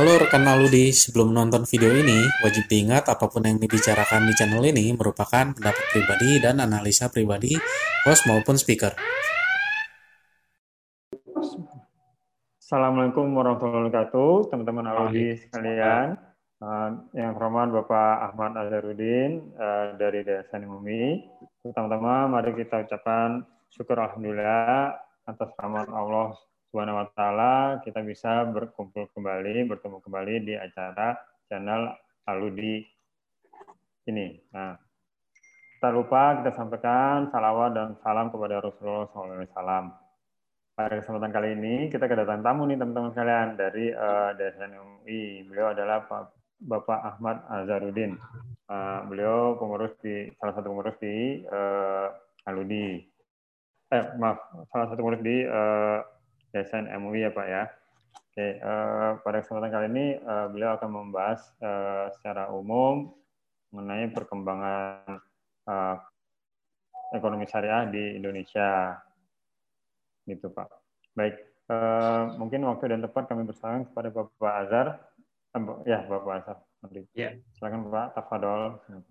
Halo rekan Aludi, sebelum nonton video ini, wajib diingat apa pun yang dibicarakan di channel ini merupakan pendapat pribadi dan analisa pribadi host maupun speaker. Assalamualaikum warahmatullahi wabarakatuh, teman-teman Aludi sekalian. Uh, yang hormat Bapak Ahmad Azharudin uh, dari Desa Umi. Pertama-tama mari kita ucapkan syukur Alhamdulillah atas rahmat Allah Subhanahu wa taala kita bisa berkumpul kembali, bertemu kembali di acara channel Aludi ini. Nah, tak lupa kita sampaikan salawat dan salam kepada Rasulullah SAW. Pada kesempatan kali ini kita kedatangan tamu nih teman-teman sekalian dari uh, DSN UI. Beliau adalah Pak Bapak Ahmad Azharudin. Uh, beliau pengurus di salah satu pengurus di uh, Aludi. Eh maaf, salah satu pengurus di uh, Yayasan MUI ya Pak ya. Oke, uh, pada kesempatan kali ini uh, beliau akan membahas uh, secara umum mengenai perkembangan uh, ekonomi syariah di Indonesia. Gitu Pak. Baik, uh, mungkin waktu dan tempat kami bersama kepada Bapak Azhar. Uh, ya, Bapak Azhar. Ya. Silakan Pak, tafadol. Terima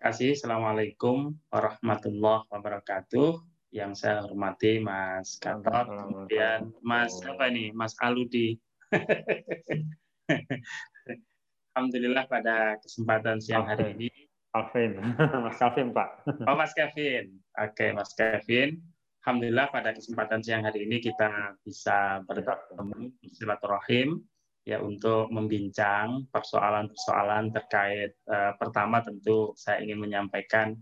kasih. Assalamualaikum warahmatullahi wabarakatuh yang saya hormati Mas Gatot, kemudian Mas apa ini, Mas Aludi. Alhamdulillah pada kesempatan siang hari ini. Alvin, Mas Kevin Pak. Oh Mas Kevin, oke Mas Kevin. Alhamdulillah pada kesempatan siang hari ini kita bisa bertemu silaturahim ya untuk membincang persoalan-persoalan terkait uh, pertama tentu saya ingin menyampaikan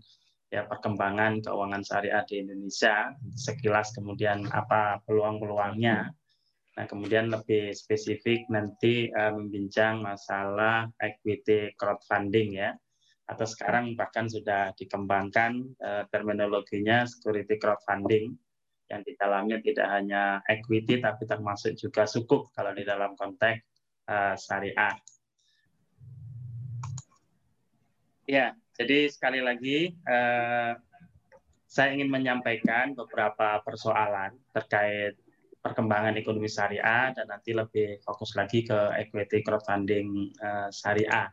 ya perkembangan keuangan syariah di Indonesia sekilas kemudian apa peluang-peluangnya. Nah kemudian lebih spesifik nanti uh, membincang masalah equity crowdfunding ya. Atau sekarang bahkan sudah dikembangkan uh, terminologinya security crowdfunding. Yang di dalamnya tidak hanya equity tapi termasuk juga sukuk kalau di dalam konteks uh, syariah. Ya jadi sekali lagi eh, saya ingin menyampaikan beberapa persoalan terkait perkembangan ekonomi syariah dan nanti lebih fokus lagi ke equity crowdfunding eh, syariah.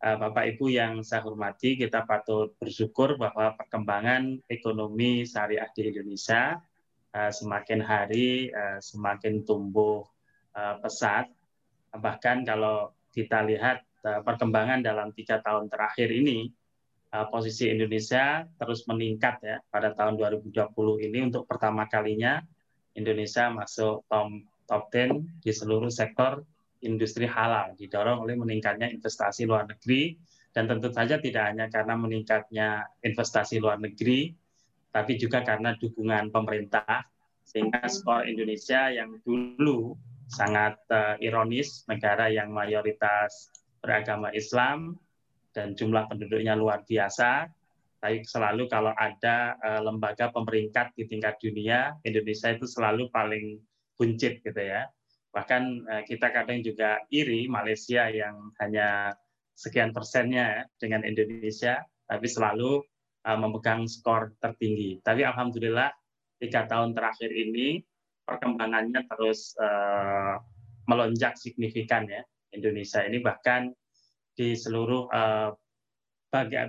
Eh, Bapak Ibu yang saya hormati, kita patut bersyukur bahwa perkembangan ekonomi syariah di Indonesia eh, semakin hari eh, semakin tumbuh eh, pesat. Bahkan kalau kita lihat eh, perkembangan dalam tiga tahun terakhir ini, posisi Indonesia terus meningkat ya pada tahun 2020 ini untuk pertama kalinya Indonesia masuk top top 10 di seluruh sektor industri halal didorong oleh meningkatnya investasi luar negeri dan tentu saja tidak hanya karena meningkatnya investasi luar negeri tapi juga karena dukungan pemerintah sehingga skor Indonesia yang dulu sangat uh, ironis negara yang mayoritas beragama Islam dan jumlah penduduknya luar biasa. Tapi selalu kalau ada uh, lembaga pemeringkat di tingkat dunia, Indonesia itu selalu paling buncit gitu ya. Bahkan uh, kita kadang juga iri Malaysia yang hanya sekian persennya dengan Indonesia, tapi selalu uh, memegang skor tertinggi. Tapi alhamdulillah tiga tahun terakhir ini perkembangannya terus melonjak signifikan ya. Indonesia ini bahkan di seluruh uh,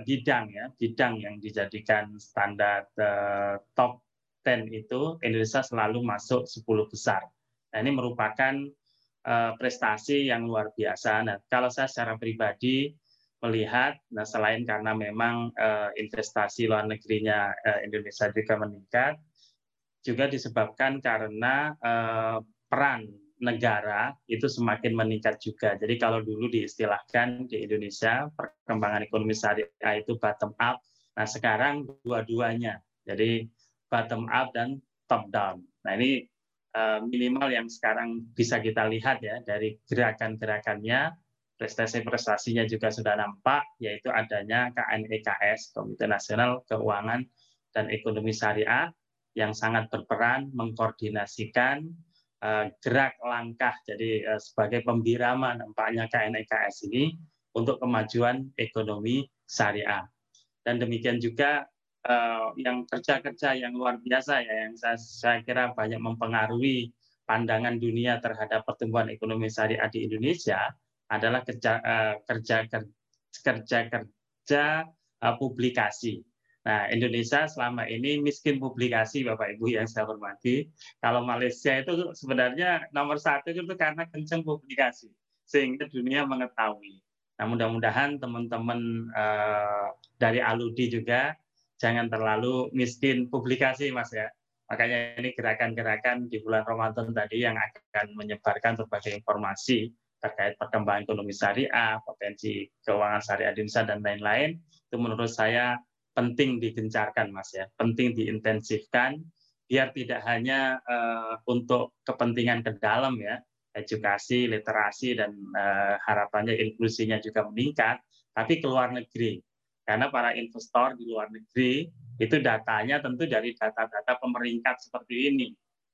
bidang ya bidang yang dijadikan standar uh, top 10 itu Indonesia selalu masuk 10 besar. Nah, ini merupakan uh, prestasi yang luar biasa. Nah, kalau saya secara pribadi melihat, nah selain karena memang uh, investasi luar negerinya uh, Indonesia juga meningkat, juga disebabkan karena uh, peran negara itu semakin meningkat juga. Jadi kalau dulu diistilahkan di Indonesia perkembangan ekonomi syariah itu bottom up, nah sekarang dua-duanya. Jadi bottom up dan top down. Nah ini uh, minimal yang sekarang bisa kita lihat ya dari gerakan-gerakannya, prestasi-prestasinya juga sudah nampak, yaitu adanya KNEKS, Komite Nasional Keuangan dan Ekonomi Syariah, yang sangat berperan mengkoordinasikan gerak langkah jadi uh, sebagai pembirama nampaknya KNEKS ini untuk kemajuan ekonomi syariah. Dan demikian juga uh, yang kerja-kerja yang luar biasa ya yang saya, saya kira banyak mempengaruhi pandangan dunia terhadap pertumbuhan ekonomi syariah di Indonesia adalah kerja kerja kerja kerja uh, publikasi. Nah, Indonesia selama ini miskin publikasi, Bapak Ibu yang saya hormati. Kalau Malaysia itu sebenarnya nomor satu itu karena kencang publikasi, sehingga dunia mengetahui. Nah, mudah-mudahan teman-teman uh, dari Aludi juga jangan terlalu miskin publikasi, Mas ya. Makanya ini gerakan-gerakan di bulan Ramadan tadi yang akan menyebarkan berbagai informasi terkait perkembangan ekonomi syariah, potensi keuangan syariah di Indonesia, dan lain-lain, itu menurut saya penting digencarkan, Mas ya, penting diintensifkan, biar tidak hanya uh, untuk kepentingan ke dalam ya, edukasi, literasi, dan uh, harapannya inklusinya juga meningkat, tapi ke luar negeri. Karena para investor di luar negeri itu datanya tentu dari data-data pemeringkat seperti ini.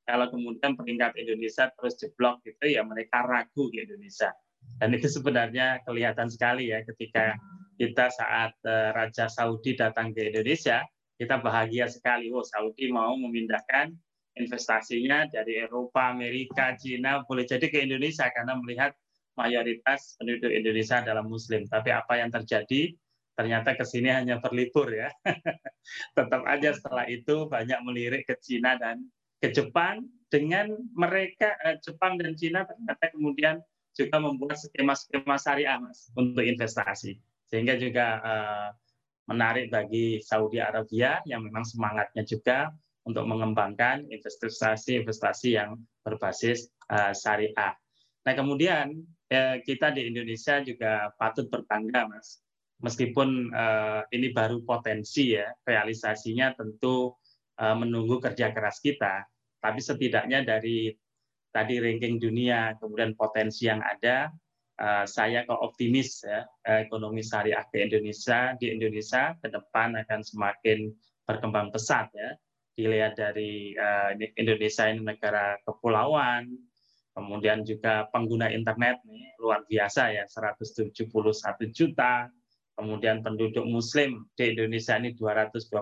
Kalau kemudian peringkat Indonesia terus jeblok gitu ya mereka ragu di Indonesia. Dan itu sebenarnya kelihatan sekali ya ketika kita saat uh, Raja Saudi datang ke Indonesia, kita bahagia sekali. Oh, Saudi mau memindahkan investasinya dari Eropa, Amerika, Cina, boleh jadi ke Indonesia karena melihat mayoritas penduduk Indonesia adalah Muslim. Tapi apa yang terjadi? Ternyata ke sini hanya berlibur ya. Tetap aja setelah itu banyak melirik ke Cina dan ke Jepang dengan mereka eh, Jepang dan Cina ternyata kemudian juga membuat skema-skema syariah mas untuk investasi sehingga juga uh, menarik bagi Saudi Arabia yang memang semangatnya juga untuk mengembangkan investasi-investasi yang berbasis uh, syariah. Nah kemudian uh, kita di Indonesia juga patut berbangga, Mas. Meskipun uh, ini baru potensi ya, realisasinya tentu uh, menunggu kerja keras kita, tapi setidaknya dari tadi ranking dunia, kemudian potensi yang ada, uh, saya kok optimis ya ekonomi syariah di Indonesia di Indonesia ke depan akan semakin berkembang pesat ya dilihat dari uh, Indonesia ini negara kepulauan, kemudian juga pengguna internet nih luar biasa ya 171 juta, kemudian penduduk Muslim di Indonesia ini 225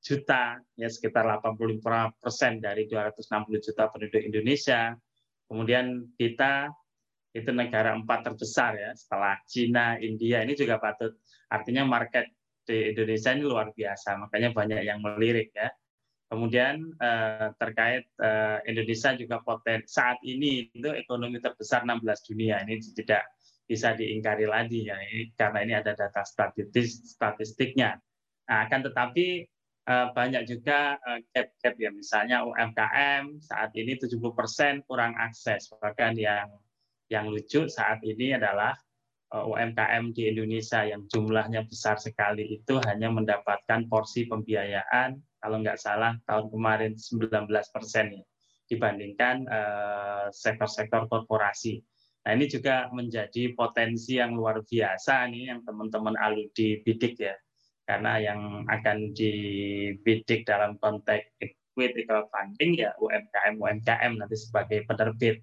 juta, ya sekitar 85 persen dari 260 juta penduduk Indonesia. Kemudian kita itu negara empat terbesar ya setelah Cina, India. Ini juga patut artinya market di Indonesia ini luar biasa makanya banyak yang melirik ya. Kemudian eh, terkait eh, Indonesia juga poten saat ini itu ekonomi terbesar 16 dunia. Ini tidak bisa diingkari lagi ya ini, karena ini ada data statistik statistiknya. Nah, akan tetapi eh, banyak juga gap-gap ya. Misalnya UMKM saat ini 70% kurang akses bahkan yang yang lucu saat ini adalah UMKM di Indonesia yang jumlahnya besar sekali itu hanya mendapatkan porsi pembiayaan kalau nggak salah tahun kemarin 19 persen ya, dibandingkan uh, sektor-sektor korporasi. Nah ini juga menjadi potensi yang luar biasa nih yang teman-teman aludi bidik ya, karena yang akan dibidik dalam konteks equity crowdfunding ya UMKM UMKM nanti sebagai penerbit.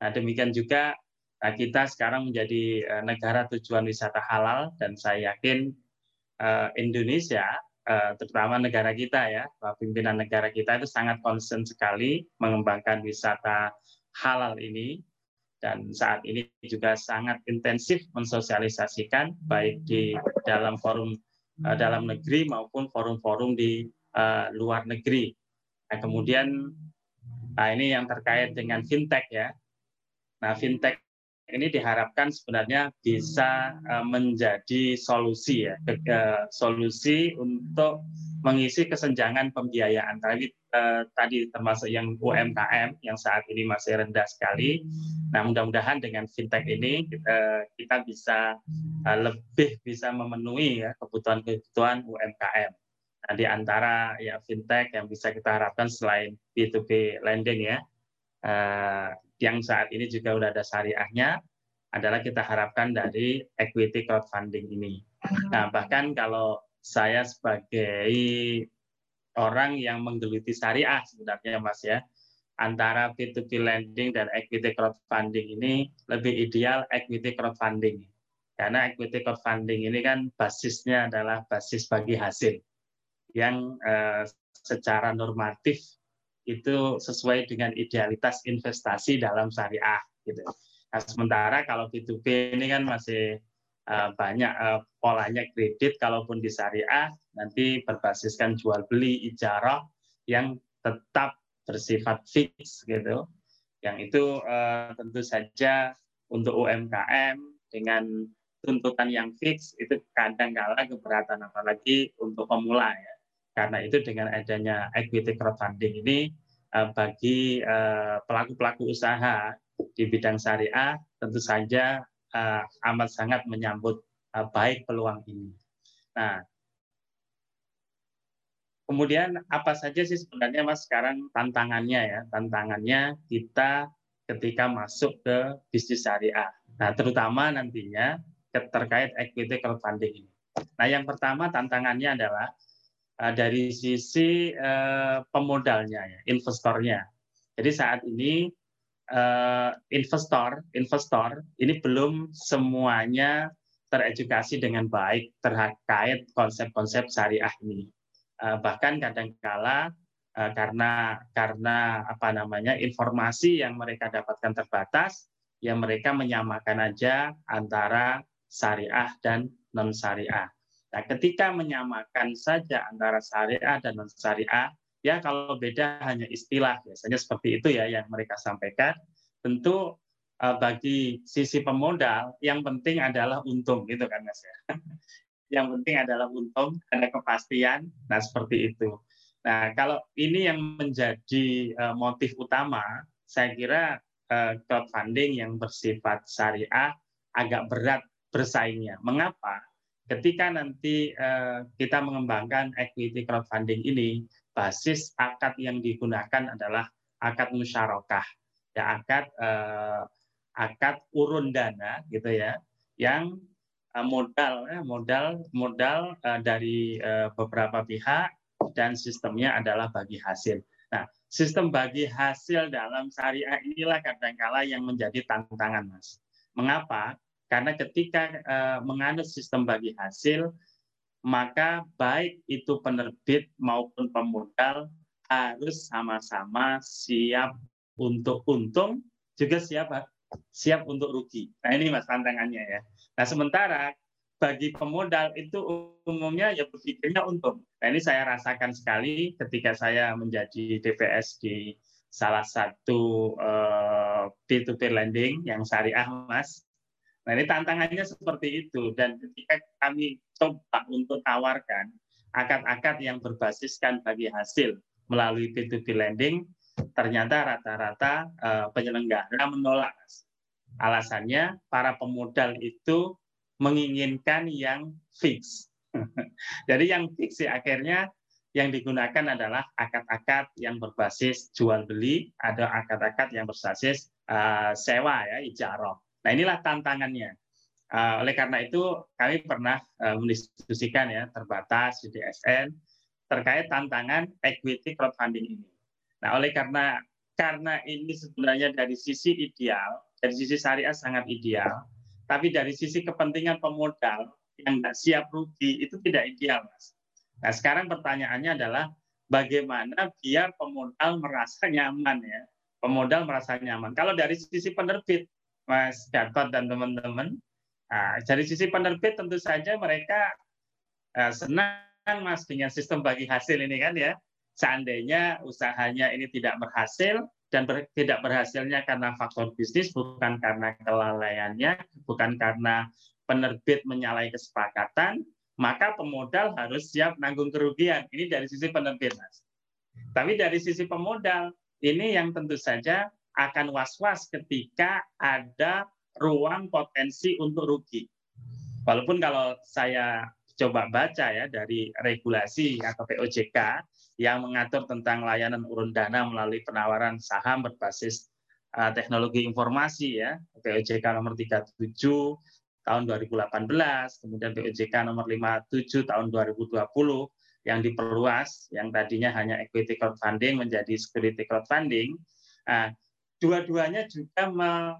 Nah demikian juga nah kita sekarang menjadi uh, negara tujuan wisata halal dan saya yakin uh, Indonesia Eh, terutama negara kita ya, pimpinan negara kita itu sangat concern sekali mengembangkan wisata halal ini dan saat ini juga sangat intensif mensosialisasikan baik di dalam forum dalam negeri maupun forum-forum di luar negeri. Nah, kemudian nah ini yang terkait dengan fintech ya. Nah, fintech ini diharapkan sebenarnya bisa eh, menjadi solusi ya, solusi untuk mengisi kesenjangan pembiayaan. Tadi eh, tadi termasuk yang UMKM yang saat ini masih rendah sekali. Nah, mudah-mudahan dengan fintech ini kita, bisa lebih bisa memenuhi ya kebutuhan-kebutuhan UMKM. Nah, di antara ya fintech yang bisa kita harapkan selain B2B lending ya, yang saat ini juga sudah ada syariahnya adalah kita harapkan dari equity crowdfunding ini. Nah, bahkan kalau saya sebagai orang yang menggeluti syariah sebenarnya Mas ya, antara P2P lending dan equity crowdfunding ini lebih ideal equity crowdfunding. Karena equity crowdfunding ini kan basisnya adalah basis bagi hasil yang eh, secara normatif itu sesuai dengan idealitas investasi dalam syariah gitu. Nah, sementara kalau B2B ini kan masih uh, banyak uh, polanya kredit kalaupun di syariah nanti berbasiskan jual beli ijarah yang tetap bersifat fix gitu. Yang itu uh, tentu saja untuk UMKM dengan tuntutan yang fix itu kadang kala keberatan apalagi untuk pemula ya. Karena itu dengan adanya equity crowdfunding ini uh, bagi pelaku-pelaku uh, usaha di bidang syariah tentu saja uh, amat sangat menyambut baik peluang ini. Nah, kemudian apa saja sih sebenarnya Mas sekarang tantangannya ya? Tantangannya kita ketika masuk ke bisnis syariah. Nah, terutama nantinya terkait equity crowdfunding ini. Nah, yang pertama tantangannya adalah dari sisi uh, pemodalnya ya, investornya. Jadi saat ini uh, investor investor ini belum semuanya teredukasi dengan baik terkait konsep-konsep syariah ini. Bahkan kadangkala karena karena apa namanya informasi yang mereka dapatkan terbatas, ya mereka menyamakan aja antara syariah dan non syariah. Nah, ketika menyamakan saja antara syariah dan non syariah, Ya kalau beda hanya istilah, biasanya seperti itu ya yang mereka sampaikan. Tentu uh, bagi sisi pemodal yang penting adalah untung gitu kan Mas ya. yang penting adalah untung, ada kepastian. Nah seperti itu. Nah kalau ini yang menjadi uh, motif utama, saya kira uh, crowdfunding yang bersifat syariah agak berat bersaingnya. Mengapa? Ketika nanti uh, kita mengembangkan equity crowdfunding ini, basis akad yang digunakan adalah akad musyarakah ya akad eh, akad urun dana gitu ya yang eh, modal eh, modal modal eh, dari eh, beberapa pihak dan sistemnya adalah bagi hasil. Nah, sistem bagi hasil dalam syariah inilah kadangkala yang menjadi tantangan, Mas. Mengapa? Karena ketika eh, menganut sistem bagi hasil, maka baik itu penerbit maupun pemodal harus sama-sama siap untuk untung juga siap siap untuk rugi. Nah ini mas tantangannya ya. Nah sementara bagi pemodal itu umumnya ya berpikirnya untung. Nah ini saya rasakan sekali ketika saya menjadi DPS di salah satu uh, P2P lending yang syariah mas. Nah ini tantangannya seperti itu dan ketika kami coba untuk tawarkan akad-akad yang berbasiskan bagi hasil melalui P2P lending, ternyata rata-rata uh, penyelenggara menolak. Alasannya para pemodal itu menginginkan yang fix. Jadi yang fix ya akhirnya yang digunakan adalah akad-akad yang berbasis jual beli, ada akad-akad yang berbasis uh, sewa ya, ijarah. Nah inilah tantangannya. Uh, oleh karena itu kami pernah uh, mendiskusikan ya terbatas di DSN terkait tantangan equity crowdfunding ini. Nah oleh karena karena ini sebenarnya dari sisi ideal, dari sisi syariah sangat ideal, tapi dari sisi kepentingan pemodal yang nggak siap rugi itu tidak ideal, mas. Nah sekarang pertanyaannya adalah bagaimana biar pemodal merasa nyaman ya, pemodal merasa nyaman. Kalau dari sisi penerbit Mas Gatot dan teman-teman. Nah, dari sisi penerbit tentu saja mereka uh, senang Mas dengan sistem bagi hasil ini kan ya. Seandainya usahanya ini tidak berhasil dan ber, tidak berhasilnya karena faktor bisnis bukan karena kelalaiannya, bukan karena penerbit menyalahi kesepakatan, maka pemodal harus siap nanggung kerugian. Ini dari sisi penerbit, Mas. Tapi dari sisi pemodal, ini yang tentu saja akan was-was ketika ada ruang potensi untuk rugi. Walaupun kalau saya coba baca ya dari regulasi atau POJK yang mengatur tentang layanan urun dana melalui penawaran saham berbasis uh, teknologi informasi ya POJK nomor 37 tahun 2018 kemudian POJK nomor 57 tahun 2020 yang diperluas yang tadinya hanya equity crowdfunding menjadi security crowdfunding uh, dua-duanya juga me,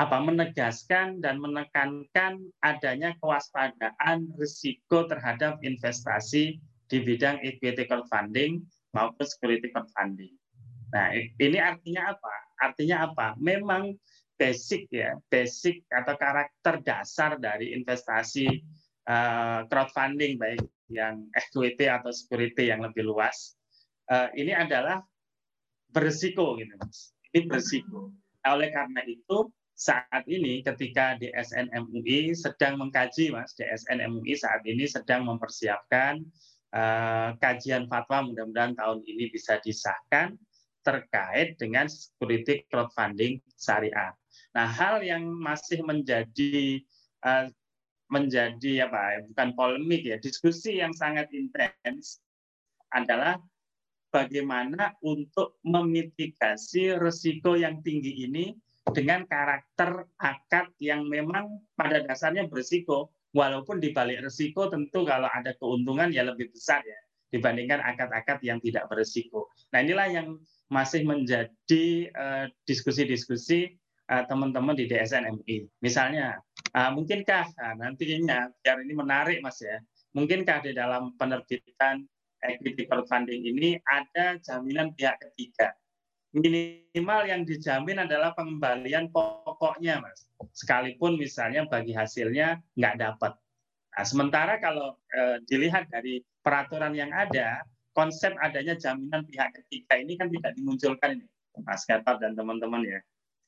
apa, menegaskan dan menekankan adanya kewaspadaan risiko terhadap investasi di bidang equity crowdfunding maupun security crowdfunding. Nah, ini artinya apa? Artinya apa? Memang basic ya, basic atau karakter dasar dari investasi uh, crowdfunding baik yang equity atau security yang lebih luas uh, ini adalah berisiko gitu mas. Ini berisiko. Oleh karena itu saat ini ketika DSN MUI sedang mengkaji mas, DSN MUI saat ini sedang mempersiapkan uh, kajian fatwa mudah-mudahan tahun ini bisa disahkan terkait dengan security crowdfunding syariah. Nah, hal yang masih menjadi uh, menjadi apa ya, bukan polemik ya, diskusi yang sangat intens adalah bagaimana untuk memitigasi risiko yang tinggi ini dengan karakter akad yang memang pada dasarnya berisiko walaupun di balik risiko tentu kalau ada keuntungan ya lebih besar ya dibandingkan akad-akad yang tidak berisiko. Nah inilah yang masih menjadi uh, diskusi-diskusi uh, teman-teman di DSN MUI. Misalnya, uh, mungkinkah uh, nantinya biar ini menarik Mas ya, mungkinkah di dalam penerbitan equity crowdfunding ini ada jaminan pihak ketiga? Minimal yang dijamin adalah pengembalian pokoknya, Mas. Sekalipun misalnya bagi hasilnya nggak dapat. Nah, sementara kalau uh, dilihat dari peraturan yang ada, konsep adanya jaminan pihak ketiga ini kan tidak dimunculkan ini, Mas Gatot dan teman-teman ya.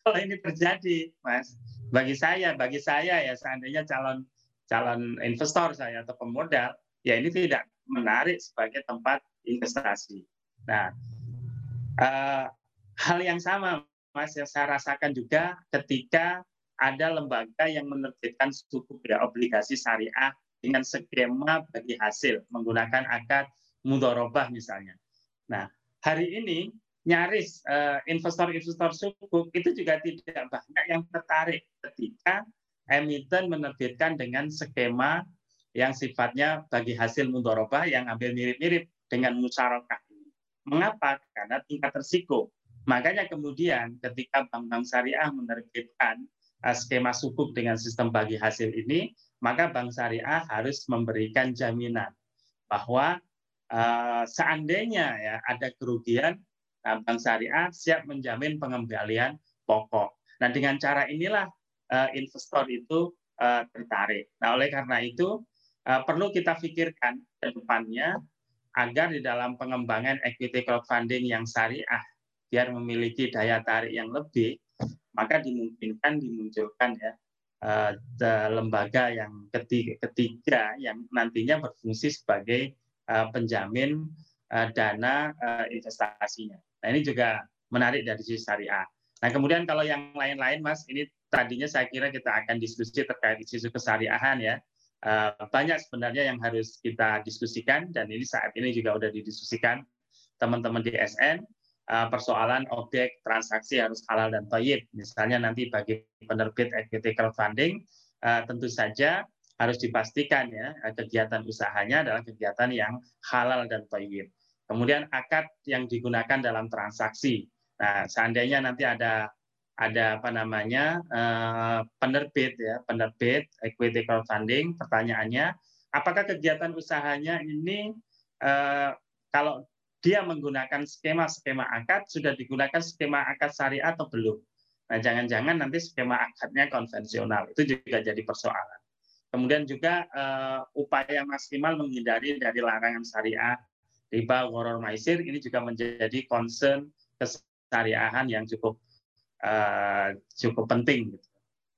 Kalau ini terjadi, Mas, bagi saya, bagi saya ya seandainya calon calon investor saya atau pemodal, ya ini tidak menarik sebagai tempat investasi. Nah, uh, hal yang sama, Mas, yang saya rasakan juga ketika ada lembaga yang menerbitkan suku ya obligasi syariah dengan skema bagi hasil menggunakan akad mudorobah misalnya. Nah, hari ini nyaris uh, investor-investor sukuk itu juga tidak banyak yang tertarik ketika emiten menerbitkan dengan skema yang sifatnya bagi hasil mudorobah yang ambil mirip-mirip dengan musyarakah. Mengapa? Karena tingkat risiko. Makanya kemudian ketika bank-bank syariah menerbitkan uh, skema sukuk dengan sistem bagi hasil ini, maka bank syariah harus memberikan jaminan bahwa uh, seandainya ya ada kerugian, bank syariah siap menjamin pengembalian pokok. Nah dengan cara inilah uh, investor itu tertarik. Nah oleh karena itu perlu kita pikirkan ke depannya agar di dalam pengembangan equity crowdfunding yang syariah biar memiliki daya tarik yang lebih, maka dimungkinkan dimunculkan ya lembaga yang ketiga, ketiga yang nantinya berfungsi sebagai uh, penjamin dana investasinya. Nah ini juga menarik dari sisi syariah. Nah kemudian kalau yang lain-lain Mas, ini tadinya saya kira kita akan diskusi terkait isu kesariahan ya. Uh, banyak sebenarnya yang harus kita diskusikan dan ini saat ini juga sudah didiskusikan teman-teman di SN uh, persoalan objek transaksi harus halal dan toyib. Misalnya nanti bagi penerbit equity crowdfunding uh, tentu saja harus dipastikan ya kegiatan usahanya adalah kegiatan yang halal dan toyib. Kemudian akad yang digunakan dalam transaksi. Nah, seandainya nanti ada ada apa namanya uh, penerbit ya penerbit equity crowdfunding, pertanyaannya apakah kegiatan usahanya ini uh, kalau dia menggunakan skema-skema akad sudah digunakan skema akad syariah atau belum? Nah, jangan-jangan nanti skema akadnya konvensional itu juga jadi persoalan. Kemudian juga uh, upaya maksimal menghindari dari larangan syariah, riba, goror, maisir, ini juga menjadi concern kesyariahan yang cukup uh, cukup penting. Gitu.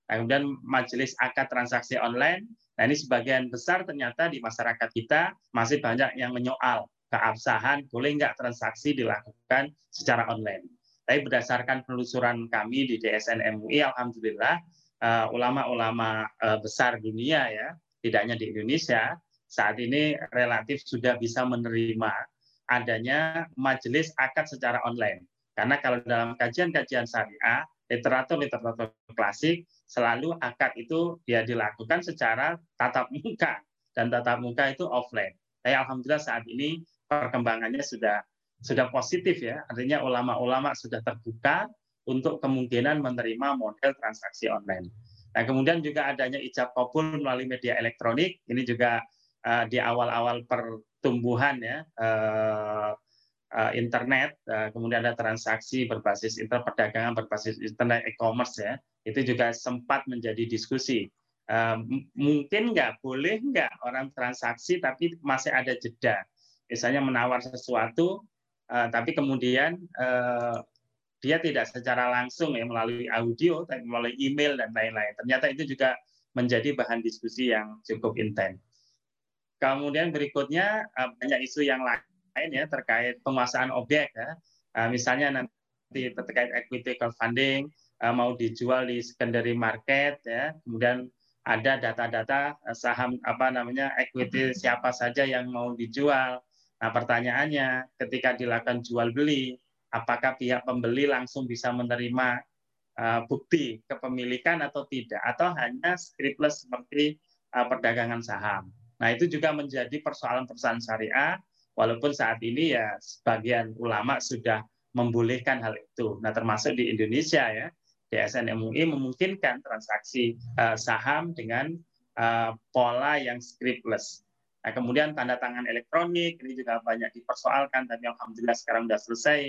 kemudian majelis akad transaksi online, nah ini sebagian besar ternyata di masyarakat kita masih banyak yang menyoal keabsahan, boleh nggak transaksi dilakukan secara online. Tapi berdasarkan penelusuran kami di DSN MUI, Alhamdulillah, Eh, ulama-ulama uh, besar dunia ya, tidak hanya di Indonesia, saat ini relatif sudah bisa menerima adanya majelis akad secara online. Karena kalau dalam kajian-kajian syariah, literatur-literatur klasik, selalu akad itu ya dilakukan secara tatap muka dan tatap muka itu offline. Tapi alhamdulillah saat ini perkembangannya sudah sudah positif ya, artinya ulama-ulama sudah terbuka untuk kemungkinan menerima model transaksi online. Nah, kemudian juga adanya ijab kabul melalui media elektronik, ini juga uh, di awal-awal pertumbuhan ya uh, internet, uh, kemudian ada transaksi berbasis internet perdagangan berbasis internet e-commerce ya, itu juga sempat menjadi diskusi. Uh, mungkin nggak boleh nggak orang transaksi tapi masih ada jeda, misalnya menawar sesuatu, tapi kemudian dia tidak secara langsung ya melalui audio, melalui email dan lain-lain. Ternyata itu juga menjadi bahan diskusi yang cukup intens. Kemudian berikutnya banyak isu yang lain lain ya terkait penguasaan objek ya. Uh, misalnya nanti terkait equity crowdfunding uh, mau dijual di secondary market ya. Kemudian ada data-data uh, saham apa namanya equity siapa saja yang mau dijual. Nah, pertanyaannya ketika dilakukan jual beli, apakah pihak pembeli langsung bisa menerima uh, bukti kepemilikan atau tidak atau hanya scriptless seperti uh, perdagangan saham. Nah, itu juga menjadi persoalan-persoalan syariah Walaupun saat ini ya sebagian ulama sudah membolehkan hal itu. Nah, termasuk di Indonesia ya, DSN MUI memungkinkan transaksi uh, saham dengan uh, pola yang scriptless. Nah, kemudian tanda tangan elektronik ini juga banyak dipersoalkan, tapi alhamdulillah sekarang sudah selesai.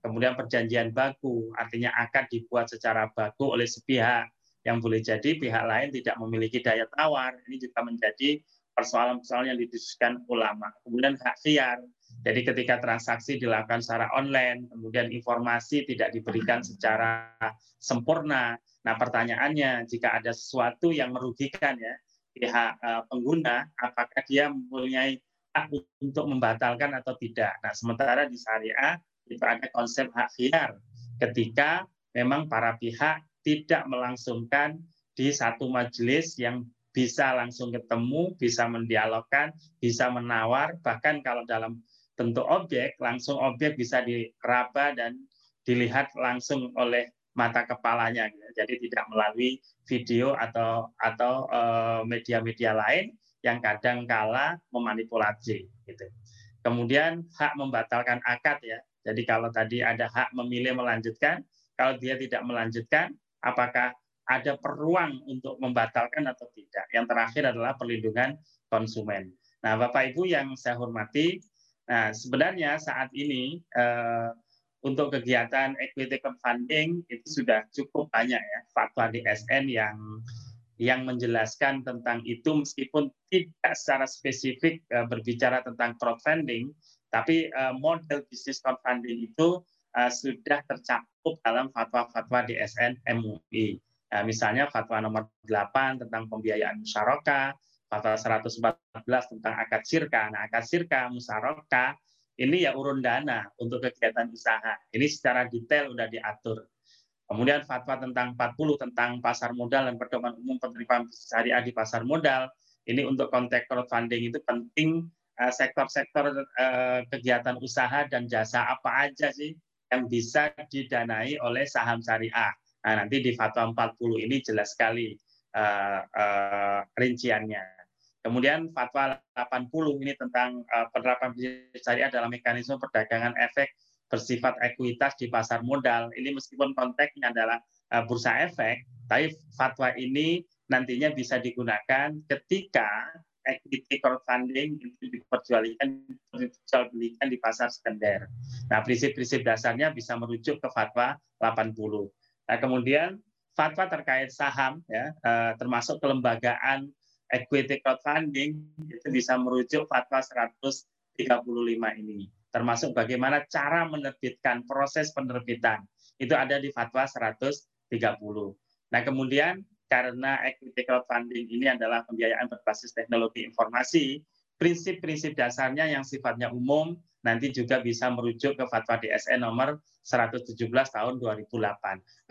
Kemudian perjanjian baku, artinya akan dibuat secara baku oleh sepihak yang boleh jadi pihak lain tidak memiliki daya tawar. Ini juga menjadi persoalan-persoalan yang didiskusikan ulama. Kemudian hak siar. Jadi ketika transaksi dilakukan secara online, kemudian informasi tidak diberikan secara sempurna. Nah, pertanyaannya jika ada sesuatu yang merugikan ya pihak uh, pengguna, apakah dia mempunyai hak untuk membatalkan atau tidak? Nah, sementara di syariah itu ada konsep hak siar ketika memang para pihak tidak melangsungkan di satu majelis yang bisa langsung ketemu, bisa mendialogkan, bisa menawar, bahkan kalau dalam bentuk objek, langsung objek bisa diraba dan dilihat langsung oleh mata kepalanya, jadi tidak melalui video atau atau eh, media-media lain yang kadang kala memanipulasi. Gitu. Kemudian hak membatalkan akad ya. Jadi kalau tadi ada hak memilih melanjutkan, kalau dia tidak melanjutkan, apakah ada peruang untuk membatalkan atau tidak. Yang terakhir adalah perlindungan konsumen. Nah, Bapak Ibu yang saya hormati, nah sebenarnya saat ini eh, untuk kegiatan equity crowdfunding itu sudah cukup banyak ya fatwa DSN yang yang menjelaskan tentang itu meskipun tidak secara spesifik eh, berbicara tentang crowdfunding, tapi eh, model bisnis crowdfunding itu eh, sudah tercakup dalam fatwa-fatwa DSN MUI. Nah, misalnya fatwa nomor 8 tentang pembiayaan musyarakah, fatwa 114 tentang akad sirka. Nah, akad sirka, musyarakah, ini ya urun dana untuk kegiatan usaha. Ini secara detail sudah diatur. Kemudian fatwa tentang 40 tentang pasar modal dan pedoman umum penerimaan syariah di pasar modal. Ini untuk konteks crowdfunding itu penting eh, sektor-sektor uh, kegiatan usaha dan jasa apa aja sih yang bisa didanai oleh saham syariah. Nah, nanti di fatwa 40 ini jelas sekali uh, uh, rinciannya. Kemudian fatwa 80 ini tentang uh, penerapan syariah dalam mekanisme perdagangan efek bersifat ekuitas di pasar modal. Ini meskipun konteksnya adalah uh, bursa efek, tapi fatwa ini nantinya bisa digunakan ketika equity crowdfunding itu diperjualbelikan diperjualbelikan di pasar sekunder. Nah, prinsip-prinsip dasarnya bisa merujuk ke fatwa 80. Nah, kemudian fatwa terkait saham ya eh, termasuk kelembagaan equity crowdfunding itu bisa merujuk fatwa 135 ini termasuk bagaimana cara menerbitkan proses penerbitan itu ada di fatwa 130. Nah, kemudian karena equity crowdfunding ini adalah pembiayaan berbasis teknologi informasi, prinsip-prinsip dasarnya yang sifatnya umum nanti juga bisa merujuk ke fatwa DSN nomor 117 tahun 2008.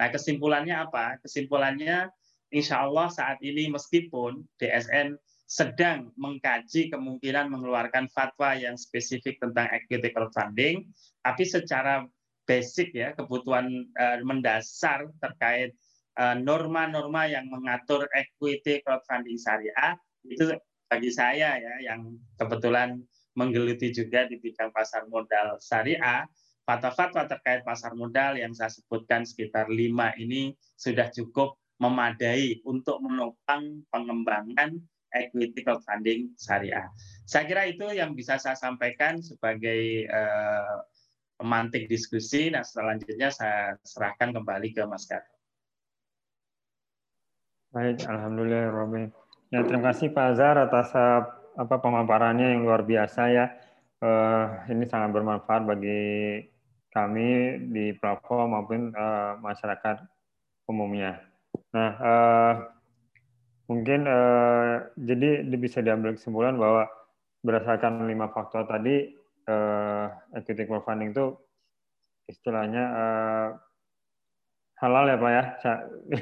Nah, kesimpulannya apa? Kesimpulannya insya Allah saat ini meskipun DSN sedang mengkaji kemungkinan mengeluarkan fatwa yang spesifik tentang equity crowdfunding, tapi secara basic ya kebutuhan uh, mendasar terkait eh, norma-norma uh, yang mengatur equity crowdfunding syariah itu bagi saya ya yang kebetulan menggeluti juga di bidang pasar modal syariah, fatwa-fatwa terkait pasar modal yang saya sebutkan sekitar lima ini sudah cukup memadai untuk menopang pengembangan equity crowdfunding syariah. Saya kira itu yang bisa saya sampaikan sebagai uh, memantik diskusi. Nah, selanjutnya saya serahkan kembali ke Mas Gatot. Baik, Alhamdulillah, Robin. Ya, terima kasih Pak Azhar atas uh, apa pemaparannya yang luar biasa ya. Uh, ini sangat bermanfaat bagi kami di platform maupun uh, masyarakat umumnya. Nah, uh, mungkin uh, jadi bisa diambil kesimpulan bahwa berdasarkan lima faktor tadi, uh, equity crowdfunding itu istilahnya uh, halal ya Pak ya,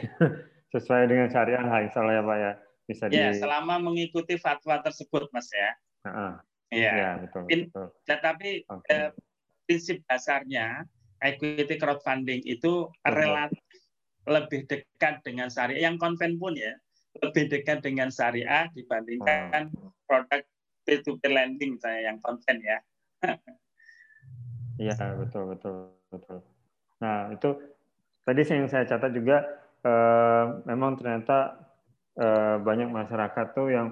sesuai dengan syariah insya ya Pak ya. Bisa ya, di... selama mengikuti fatwa tersebut Mas ya. Uh-huh. Ya. ya, betul. betul. Tetapi okay. eh, prinsip dasarnya equity crowdfunding itu relatif lebih dekat dengan syariah yang konven pun ya lebih dekat dengan syariah dibandingkan hmm. produk peer to peer lending saya yang konven ya. Iya betul betul betul. Nah itu tadi yang saya catat juga eh, memang ternyata eh, banyak masyarakat tuh yang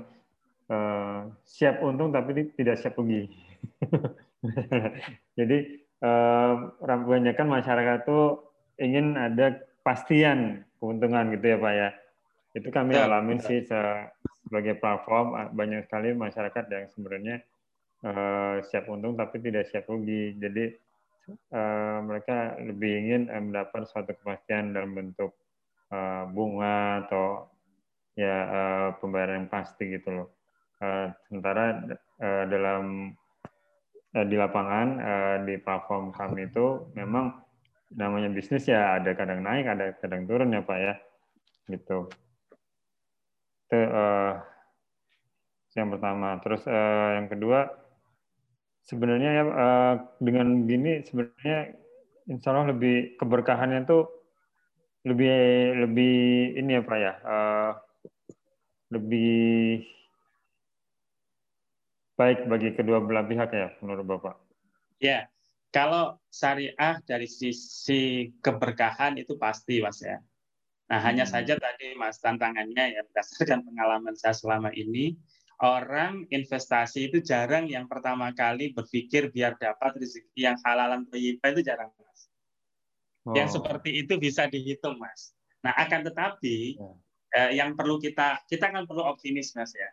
eh, siap untung tapi tidak siap rugi. Jadi eh, kebanyakan masyarakat tuh ingin ada kepastian keuntungan gitu ya Pak ya. Itu kami ya, alamin ya. sih sebagai platform banyak sekali masyarakat yang sebenarnya uh, siap untung tapi tidak siap rugi. Jadi uh, mereka lebih ingin uh, mendapat suatu kepastian dalam bentuk uh, bunga atau ya uh, pembayaran yang pasti gitu loh. Uh, sementara uh, dalam uh, di lapangan uh, di platform kami itu memang namanya bisnis ya ada kadang naik, ada kadang turun ya Pak ya. Gitu. Itu uh, yang pertama. Terus uh, yang kedua, sebenarnya ya uh, dengan gini sebenarnya insya Allah lebih keberkahannya itu lebih lebih ini ya Pak ya, uh, lebih baik bagi kedua belah pihak ya menurut Bapak. Ya, kalau syariah dari sisi keberkahan itu pasti, Mas ya. Nah, hmm. hanya saja tadi Mas tantangannya ya berdasarkan pengalaman saya selama ini, orang investasi itu jarang yang pertama kali berpikir biar dapat rezeki yang halalan thayyibah itu jarang, Mas. Oh. Yang seperti itu bisa dihitung, Mas. Nah, akan tetapi ya. Eh, yang perlu kita kita kan perlu optimis, Mas ya.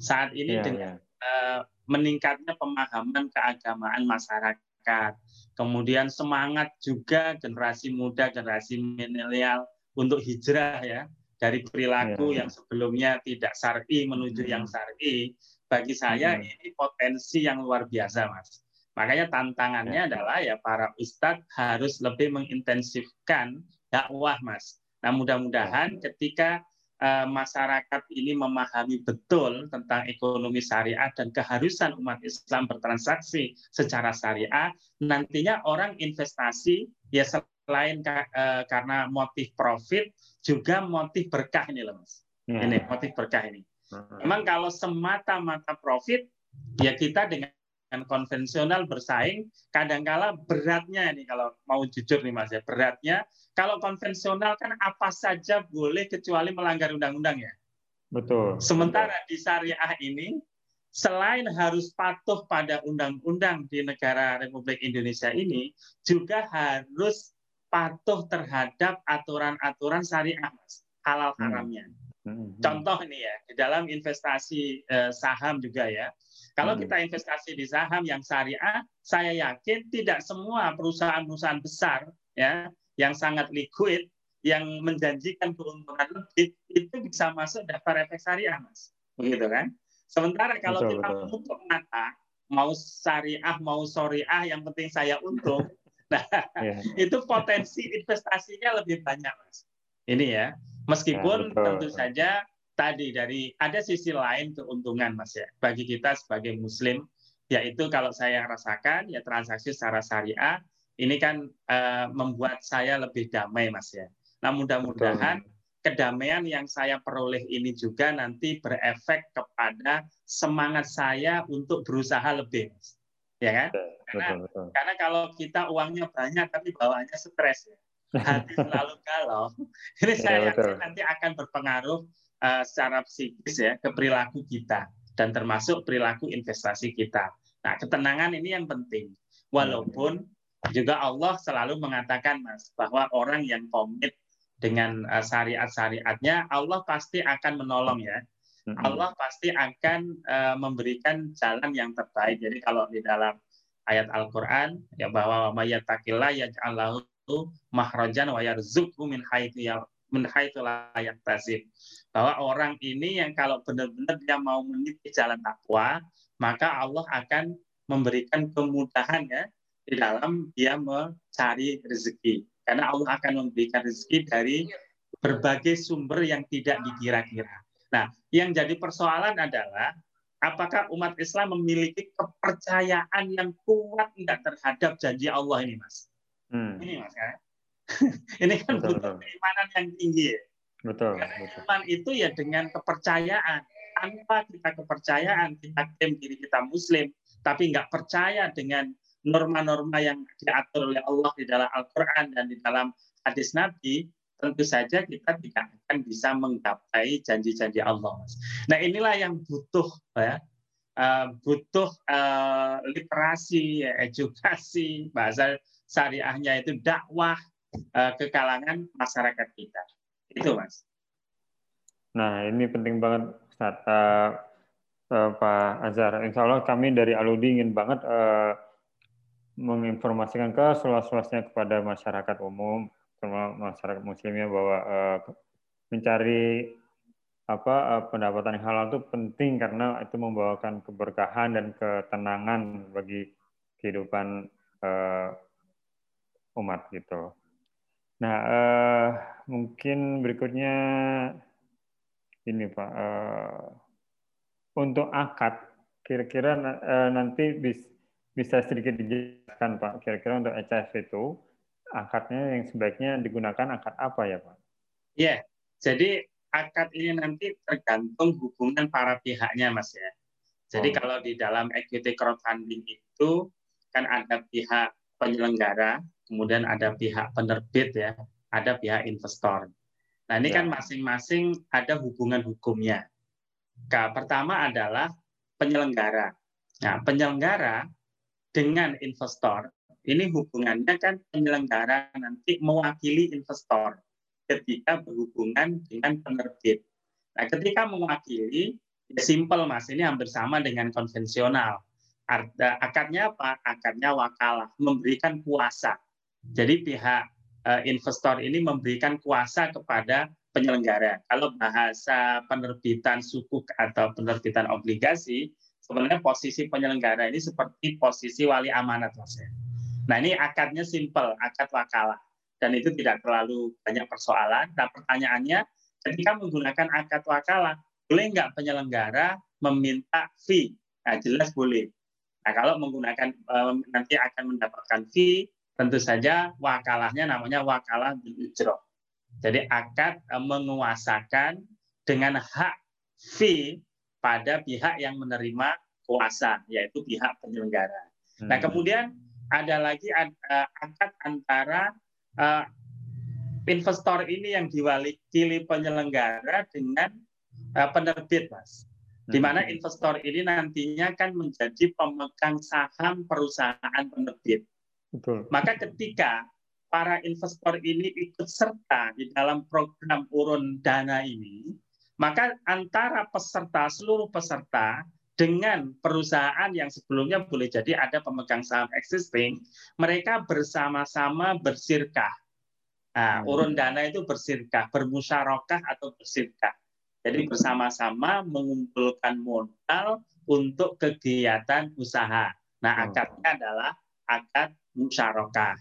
Saat ini ya, dengan ya. Eh, meningkatnya pemahaman keagamaan masyarakat. Kemudian semangat juga generasi muda, generasi milenial untuk hijrah ya dari perilaku yeah. yang sebelumnya tidak syar'i menuju hmm. yang syar'i. Bagi saya hmm. ini potensi yang luar biasa, Mas. Makanya tantangannya yeah. adalah ya para ustadz harus lebih mengintensifkan dakwah, Mas. Nah, mudah-mudahan yeah. ketika masyarakat ini memahami betul tentang ekonomi syariah dan keharusan umat Islam bertransaksi secara syariah, nantinya orang investasi ya selain uh, karena motif profit juga motif berkah ini loh Mas. Hmm. Ini motif berkah ini. Hmm. Memang kalau semata-mata profit ya kita dengan konvensional bersaing kadangkala beratnya ini kalau mau jujur nih Mas ya beratnya kalau konvensional kan apa saja boleh kecuali melanggar undang-undang ya. Betul. Sementara di syariah ini selain harus patuh pada undang-undang di negara Republik Indonesia ini juga harus patuh terhadap aturan-aturan syariah halal hmm. haramnya. Hmm. Contoh ini ya di dalam investasi eh, saham juga ya. Kalau hmm. kita investasi di saham yang syariah, saya yakin tidak semua perusahaan-perusahaan besar ya yang sangat liquid, yang menjanjikan keuntungan lebih, itu bisa masuk daftar efek syariah, Mas. Begitu kan? Sementara kalau betul, kita menutup mata, mau syariah, mau syariah, yang penting saya untung, nah yeah. itu potensi investasinya lebih banyak, Mas. Ini ya. Meskipun ya, tentu saja tadi dari ada sisi lain keuntungan, Mas ya. Bagi kita sebagai muslim, yaitu kalau saya rasakan ya transaksi secara syariah ini kan uh, membuat saya lebih damai, Mas ya. Nah, mudah-mudahan kedamaian yang saya peroleh ini juga nanti berefek kepada semangat saya untuk berusaha lebih, Mas. Ya kan? Karena, betul, betul. karena kalau kita uangnya banyak tapi bawaannya stres ya. Hati selalu galau. Ini ya, saya yakin nanti akan berpengaruh uh, secara psikis ya ke perilaku kita dan termasuk perilaku investasi kita. Nah, ketenangan ini yang penting. Walaupun juga Allah selalu mengatakan Mas bahwa orang yang komit dengan uh, syariat-syariatnya Allah pasti akan menolong ya. Allah pasti akan uh, memberikan jalan yang terbaik. Jadi kalau di dalam ayat Al-Qur'an ya bahwa mayatakillah yaj'alahu mahrajan wa yarzuqhu min haitsu ya min haitsu la Bahwa orang ini yang kalau benar-benar dia mau meniti jalan takwa, maka Allah akan memberikan kemudahan ya di dalam dia mencari rezeki. Karena Allah akan memberikan rezeki dari berbagai sumber yang tidak dikira-kira. Nah, yang jadi persoalan adalah apakah umat Islam memiliki kepercayaan yang kuat enggak terhadap janji Allah ini, Mas? Hmm. Ini, Mas kan? ini kan betul, butuh keimanan yang tinggi. Ya? Betul, Karena betul. Iman itu ya dengan kepercayaan. Tanpa kita kepercayaan, kita klaim diri kita Muslim, tapi nggak percaya dengan norma-norma yang diatur oleh Allah di dalam Al-Quran dan di dalam hadis Nabi, tentu saja kita tidak akan bisa menggapai janji-janji Allah. Nah inilah yang butuh ya, uh, butuh uh, literasi, ya, edukasi, bahasa syariahnya itu dakwah uh, ke kalangan masyarakat kita. Itu mas. Nah ini penting banget Ustaz. Uh, uh, Pak Azhar. Insya Allah kami dari Aludi ingin banget uh, menginformasikan ke seluas-luasnya kepada masyarakat umum, terutama masyarakat muslimnya bahwa uh, mencari apa pendapatan yang halal itu penting karena itu membawakan keberkahan dan ketenangan bagi kehidupan uh, umat gitu. Nah, uh, mungkin berikutnya ini Pak, uh, untuk akad kira-kira uh, nanti bisa bisa sedikit dijelaskan Pak, kira-kira untuk HF itu akadnya yang sebaiknya digunakan akad apa ya Pak? Ya, jadi akad ini nanti tergantung hubungan para pihaknya Mas ya. Jadi oh. kalau di dalam equity crowdfunding itu kan ada pihak penyelenggara, kemudian ada pihak penerbit ya, ada pihak investor. Nah ini ya. kan masing-masing ada hubungan hukumnya. Pertama adalah penyelenggara. Nah penyelenggara dengan investor, ini hubungannya kan penyelenggara nanti mewakili investor ketika berhubungan dengan penerbit. Nah, ketika mewakili, ya simple mas, ini hampir sama dengan konvensional. Akadnya apa? Akadnya wakalah, memberikan kuasa. Jadi pihak eh, investor ini memberikan kuasa kepada penyelenggara. Kalau bahasa penerbitan sukuk atau penerbitan obligasi, sebenarnya posisi penyelenggara ini seperti posisi wali amanat ya. Nah ini akadnya simple, akad wakalah dan itu tidak terlalu banyak persoalan. Nah pertanyaannya ketika menggunakan akad wakalah boleh nggak penyelenggara meminta fee? Nah jelas boleh. Nah kalau menggunakan nanti akan mendapatkan fee, tentu saja wakalahnya namanya wakalah bil Jadi akad menguasakan dengan hak fee pada pihak yang menerima kuasa, yaitu pihak penyelenggara. Hmm. Nah, kemudian ada lagi uh, akad antara uh, investor ini yang diwakili penyelenggara dengan uh, penerbit, Mas. Di mana hmm. investor ini nantinya kan menjadi pemegang saham perusahaan penerbit. Betul. Maka ketika para investor ini ikut serta di dalam program urun dana ini, maka antara peserta, seluruh peserta, dengan perusahaan yang sebelumnya boleh jadi ada pemegang saham existing, mereka bersama-sama bersirkah. Nah, hmm. urun dana itu bersirkah, bermusyarakah atau bersirkah. Jadi bersama-sama mengumpulkan modal untuk kegiatan usaha. Nah, hmm. akadnya adalah akad musyarakah.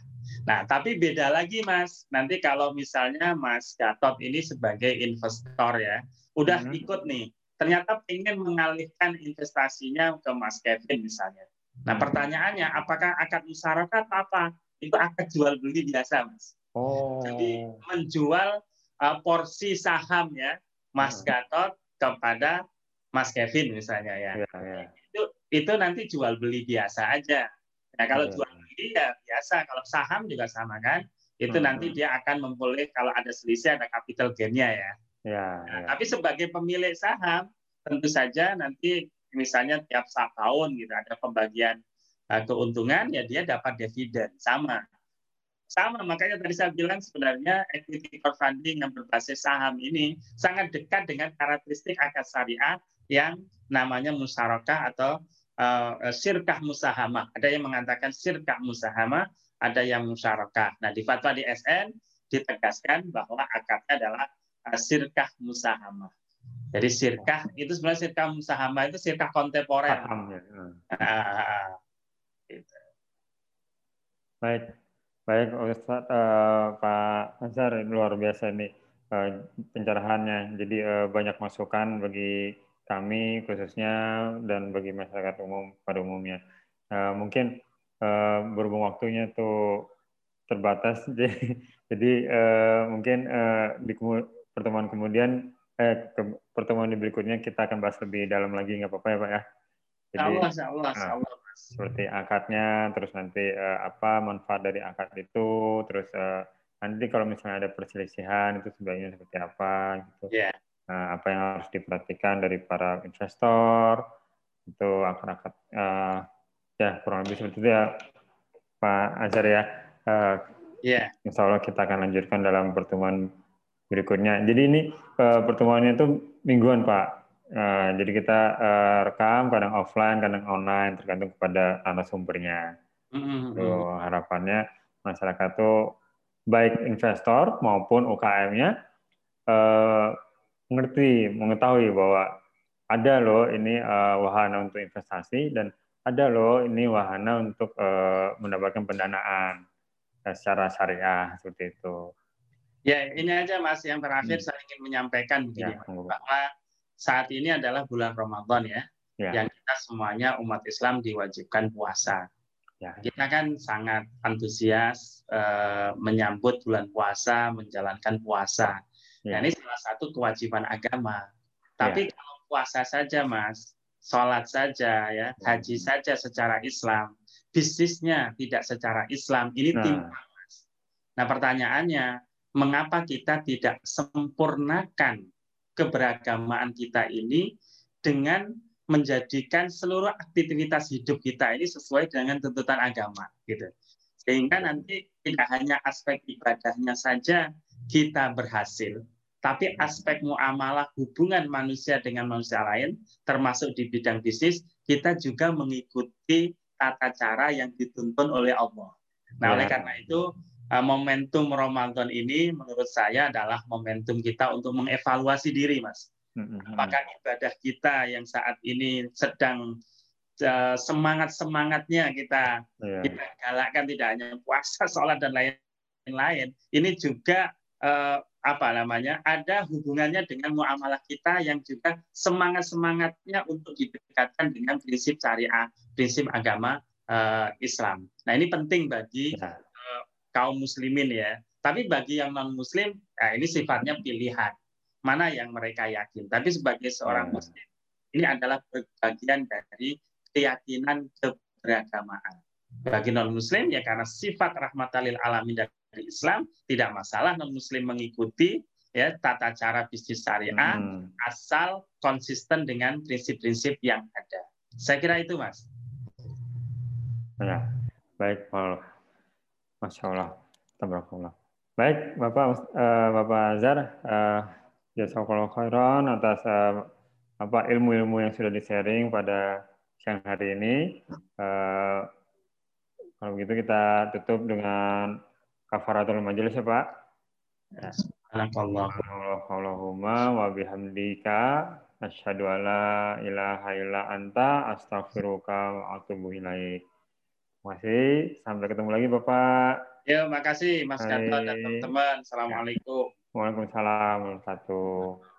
Nah, tapi beda lagi, Mas. Nanti kalau misalnya Mas Gatot ini sebagai investor ya, udah hmm. ikut nih, ternyata ingin mengalihkan investasinya ke Mas Kevin misalnya. Nah, hmm. pertanyaannya apakah akad musyarakah apa? Itu akad jual beli biasa, Mas. Oh. Jadi menjual uh, porsi saham ya Mas hmm. Gatot kepada Mas Kevin misalnya ya. ya, ya. Itu itu nanti jual beli biasa aja. Nah, kalau ya. jual beli ya biasa, kalau saham juga sama kan. Itu hmm. nanti dia akan memperoleh kalau ada selisih ada capital gain-nya ya. Ya, nah, ya. Tapi sebagai pemilik saham, tentu saja nanti misalnya tiap tahun gitu ada pembagian uh, keuntungan ya dia dapat dividen sama sama makanya tadi saya bilang sebenarnya equity crowdfunding yang berbasis saham ini sangat dekat dengan karakteristik akad syariah yang namanya musyarakah atau uh, sirkah musahamah. Ada yang mengatakan sirkah musahamah, ada yang musyarakah. Nah, di fatwa di SN ditegaskan bahwa akadnya adalah uh, sirkah musahamah. Jadi sirkah itu sebenarnya sirkah musahamah itu sirkah kontemporer. Paham, ya. uh, gitu. Baik. Baik, Ustaz, uh, Pak Azhar, luar biasa ini uh, pencerahannya. Jadi uh, banyak masukan bagi kami khususnya dan bagi masyarakat umum pada umumnya. Uh, mungkin uh, berhubung waktunya tuh terbatas, jadi, jadi uh, mungkin uh, di pertemuan kemudian, eh, ke, pertemuan di berikutnya kita akan bahas lebih dalam lagi, nggak apa-apa ya Pak ya? Jadi, Allah, Allah, Allah seperti akadnya, terus nanti uh, apa manfaat dari akad itu, terus uh, nanti kalau misalnya ada perselisihan itu sebaiknya seperti apa gitu. Yeah. Nah, apa yang harus diperhatikan dari para investor itu akad-akad uh, ya kurang lebih seperti itu ya Pak Azhar ya. Uh, yeah. Insya Allah kita akan lanjutkan dalam pertemuan berikutnya. Jadi ini uh, pertemuannya itu mingguan Pak. Uh, jadi kita uh, rekam kadang offline, kadang online, tergantung kepada narasumbernya. Mm-hmm. So, harapannya masyarakat itu baik investor maupun UKM-nya uh, mengerti, mengetahui bahwa ada loh ini uh, wahana untuk investasi dan ada loh ini wahana untuk uh, mendapatkan pendanaan uh, secara syariah seperti itu. Ya, ini aja Mas yang terakhir hmm. saya ingin menyampaikan begini ya, bahwa saat ini adalah bulan Ramadan ya, ya. yang kita semuanya umat Islam diwajibkan puasa. Ya. Kita kan sangat antusias uh, menyambut bulan puasa, menjalankan puasa. Ya. Nah, ini salah satu kewajiban agama. Tapi ya. kalau puasa saja, Mas, sholat saja, ya, haji saja secara Islam, bisnisnya tidak secara Islam, ini nah. timpang, Mas. Nah, pertanyaannya, mengapa kita tidak sempurnakan keberagamaan kita ini dengan menjadikan seluruh aktivitas hidup kita ini sesuai dengan tuntutan agama gitu. Sehingga nanti tidak hanya aspek ibadahnya saja kita berhasil, tapi aspek muamalah hubungan manusia dengan manusia lain termasuk di bidang bisnis kita juga mengikuti tata cara yang dituntun oleh Allah. Nah, oleh ya. karena itu Eh, momentum Ramadan ini menurut saya adalah momentum kita untuk mengevaluasi diri, Mas. Apakah ibadah kita yang saat ini sedang uh, semangat-semangatnya kita yeah. kita galakkan tidak hanya puasa, sholat dan lain-lain, ini juga uh, apa namanya ada hubungannya dengan muamalah kita yang juga semangat semangatnya untuk didekatkan dengan prinsip syariah, prinsip agama uh, Islam. Nah ini penting bagi yeah kaum muslimin ya. Tapi bagi yang non muslim, nah ini sifatnya pilihan. Mana yang mereka yakin. Tapi sebagai seorang hmm. muslim, ini adalah bagian dari keyakinan keberagamaan. Bagi non muslim ya karena sifat rahmatalil alamin dari Islam tidak masalah non muslim mengikuti ya tata cara bisnis syariah hmm. asal konsisten dengan prinsip-prinsip yang ada. Saya kira itu, Mas. Ya, baik, Paul. Masya Allah. Tabarakallah. Baik, Bapak uh, Bapak Azhar, uh, khairan atas uh, apa ilmu-ilmu yang sudah di-sharing pada siang hari ini. Uh, kalau begitu kita tutup dengan kafaratul majelis ya Pak. Ya. Allahumma wa bihamdika asyhadu alla ilaha illa anta astaghfiruka wa atubu ilaik. Kasih. Sampai ketemu lagi Bapak. Ya, makasih Mas Gatot dan teman-teman. Assalamualaikum. Waalaikumsalam warahmatullahi wabarakatuh.